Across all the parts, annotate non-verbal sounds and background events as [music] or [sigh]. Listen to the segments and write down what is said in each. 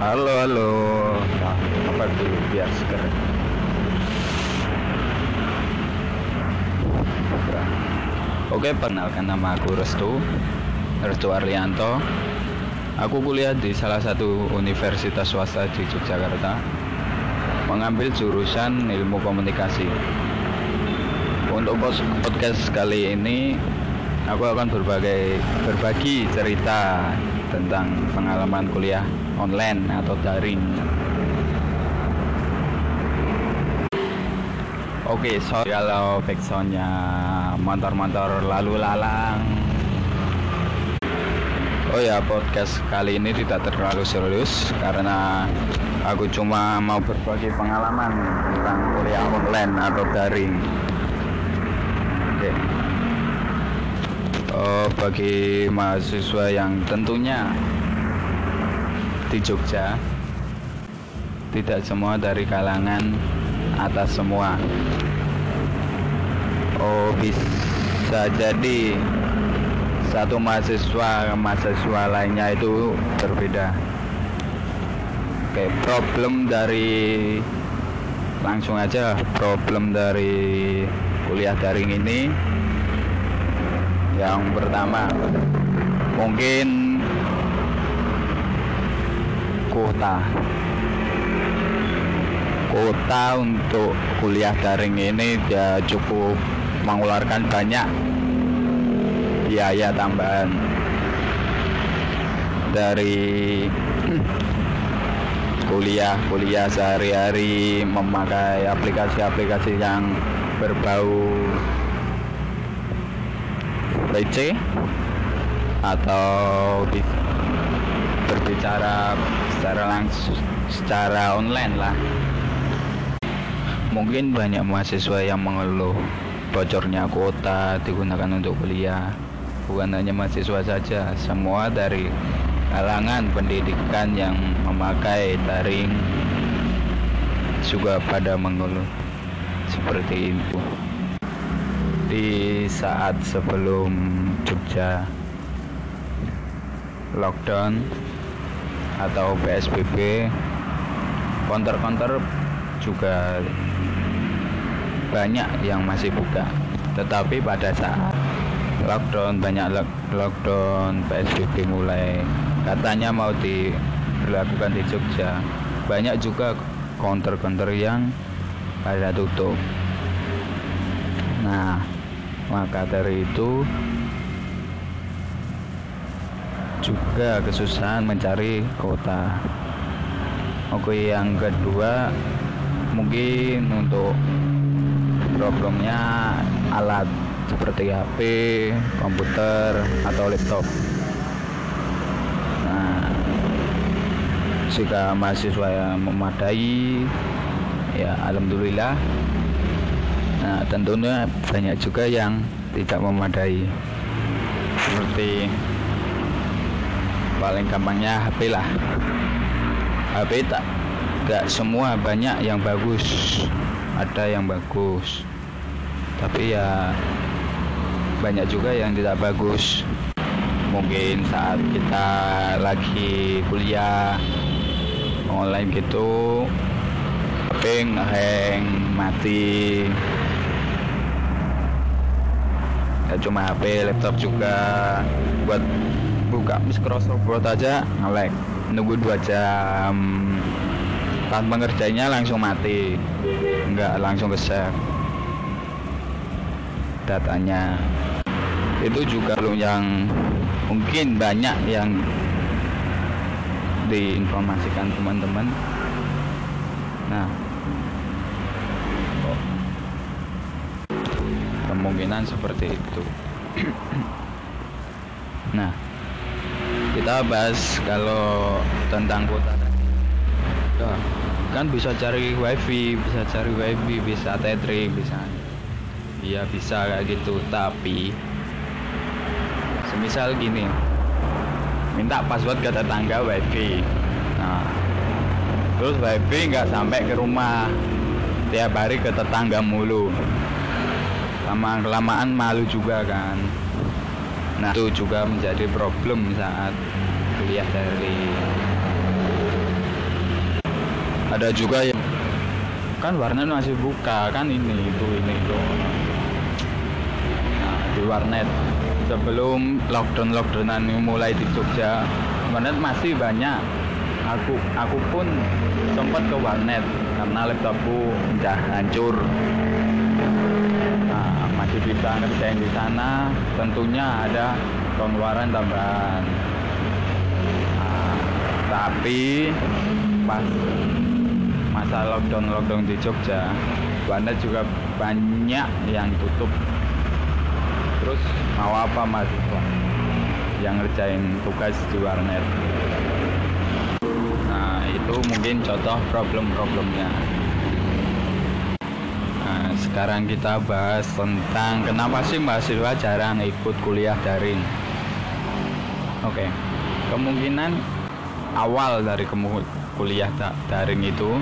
Halo, halo. Nah, apa dulu biar seger. Oke, perkenalkan nama aku Restu. Restu Arlianto. Aku kuliah di salah satu universitas swasta di Yogyakarta. Mengambil jurusan ilmu komunikasi. Untuk podcast kali ini aku akan berbagai berbagi cerita tentang pengalaman kuliah online atau daring. Oke, so kalau backsoundnya motor-motor lalu lalang. Oh ya, podcast kali ini tidak terlalu serius karena aku cuma mau berbagi pengalaman tentang kuliah online atau daring. Oke. Oh, bagi mahasiswa yang tentunya di Jogja. Tidak semua dari kalangan atas semua. Oh bisa jadi satu mahasiswa mahasiswa lainnya itu berbeda. Oke problem dari langsung aja problem dari kuliah daring ini. Yang pertama mungkin kuota kuota untuk kuliah daring ini dia cukup mengeluarkan banyak biaya tambahan. Dari [clears throat] kuliah-kuliah sehari-hari memakai aplikasi-aplikasi yang berbau PC atau berbicara secara langsung secara online lah. Mungkin banyak mahasiswa yang mengeluh bocornya kuota digunakan untuk kuliah. Bukan hanya mahasiswa saja semua dari kalangan pendidikan yang memakai daring juga pada mengeluh. Seperti itu di saat sebelum Jogja lockdown atau PSBB konter-konter juga banyak yang masih buka. Tetapi pada saat lockdown banyak lockdown PSBB mulai katanya mau dilakukan di Jogja. Banyak juga counter-counter yang pada tutup. Nah maka dari itu juga kesusahan mencari kota oke yang kedua mungkin untuk problemnya alat seperti HP, komputer atau laptop. Nah, jika mahasiswa yang memadai, ya alhamdulillah. Nah, tentunya banyak juga yang tidak memadai. Seperti paling gampangnya HP lah. HP tak gak semua banyak yang bagus. Ada yang bagus. Tapi ya banyak juga yang tidak bagus. Mungkin saat kita lagi kuliah online gitu HP hang mati. Ya cuma HP laptop juga. Buat buka Microsoft Word aja ngelek nunggu dua jam. Tanpa ngerjainnya langsung mati. Nggak langsung save datanya. Itu juga belum yang mungkin banyak yang diinformasikan teman-teman. Nah. Kemungkinan seperti itu. [clears throat] Nah kita bahas kalau tentang kuota ya, kan bisa cari wifi bisa cari wifi bisa tethering bisa iya bisa kayak gitu. Tapi semisal gini minta password ke tetangga wifi. Nah terus wifi nggak sampai ke rumah tiap hari ke tetangga mulu. Lama kelamaan malu juga kan nah. Itu juga menjadi problem saat kuliah dari ada juga yang kan warnet masih buka kan ini itu ini itu. Nah di warnet. Sebelum lockdown lockdownan mulai di Jogja warnet masih banyak. Aku aku pun sempat ke warnet karena laptopku udah hancur. Nah masih bisa ngerjain di sana. Tentunya ada pengeluaran tambahan. Nah, tapi pas masa lockdown lockdown di Jogja warnet juga banyak yang tutup terus mau apa mahasiswa yang ngerjain tugas di warnet. Nah itu mungkin contoh problem-problemnya sekarang kita bahas tentang kenapa sih mahasiswa jarang ikut kuliah daring? Oke kemungkinan awal dari kuliah daring itu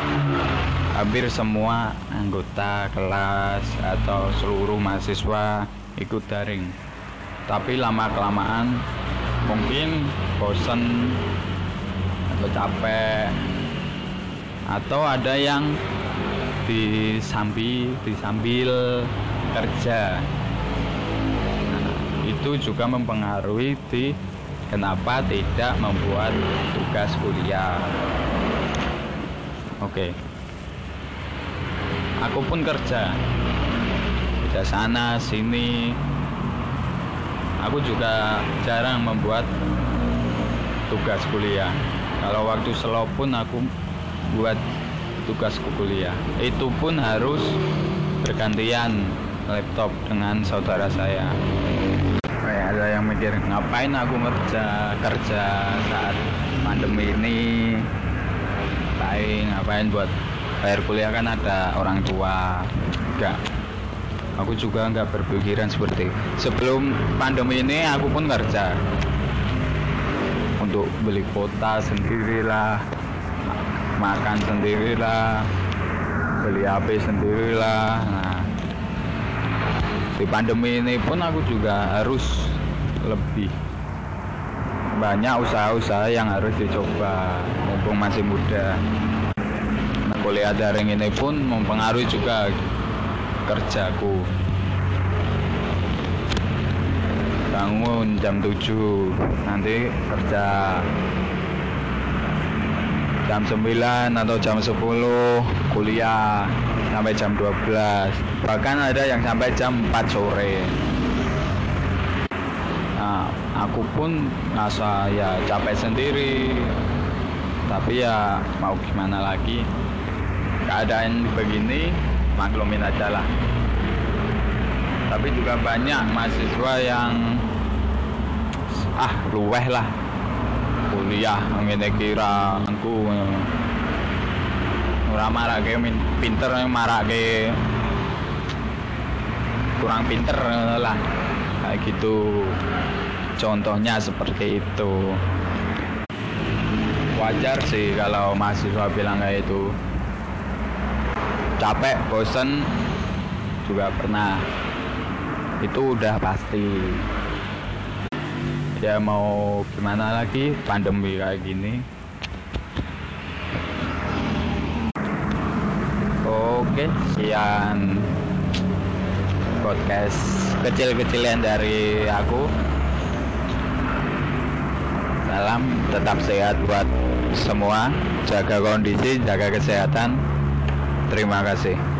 hampir semua anggota kelas atau seluruh mahasiswa ikut daring. Tapi lama kelamaan mungkin bosen atau capek atau ada yang disambi disambil kerja. Nah, itu juga mempengaruhi di kenapa tidak membuat tugas kuliah. Oke. Aku pun kerja. Kerja sana sini. Aku juga jarang membuat tugas kuliah. Kalau waktu slow pun aku buat tugas kuliah. Itu pun harus bergantian laptop dengan saudara saya. Kayak ada yang mikir ngapain aku kerja kerja saat pandemi ini? Ngapain ngapain buat bayar kuliah? Kan ada orang tua. Enggak. Aku juga nggak berpikiran seperti sebelum pandemi ini aku pun kerja untuk beli kuota sendirilah makan sendirilah beli HP sendirilah nah di pandemi ini pun aku juga harus lebih banyak usaha-usaha yang harus dicoba mumpung masih muda. Nah, kuliah daring ini pun mempengaruhi juga kerjaku. Bangun jam 7 nanti kerja jam 9 atau jam 10 kuliah sampai jam 12 bahkan ada yang sampai jam 4 sore. Nah aku pun merasa ya capek sendiri. Tapi ya mau gimana lagi? Keadaan begini maklumin aja lah. Tapi juga banyak mahasiswa yang ah luweh lah kuliah ngene kira aku ora marake pinter marake. Kurang pinter lah. Kayak gitu. Contohnya seperti itu. Wajar sih kalau mahasiswa bilang kayak itu. Capek bosen juga pernah. Itu udah pasti ya mau gimana lagi pandemi kayak gini. Oke sekian podcast kecil-kecilan dari aku. Salam tetap sehat buat semua. Jaga kondisi jaga kesehatan. Terima kasih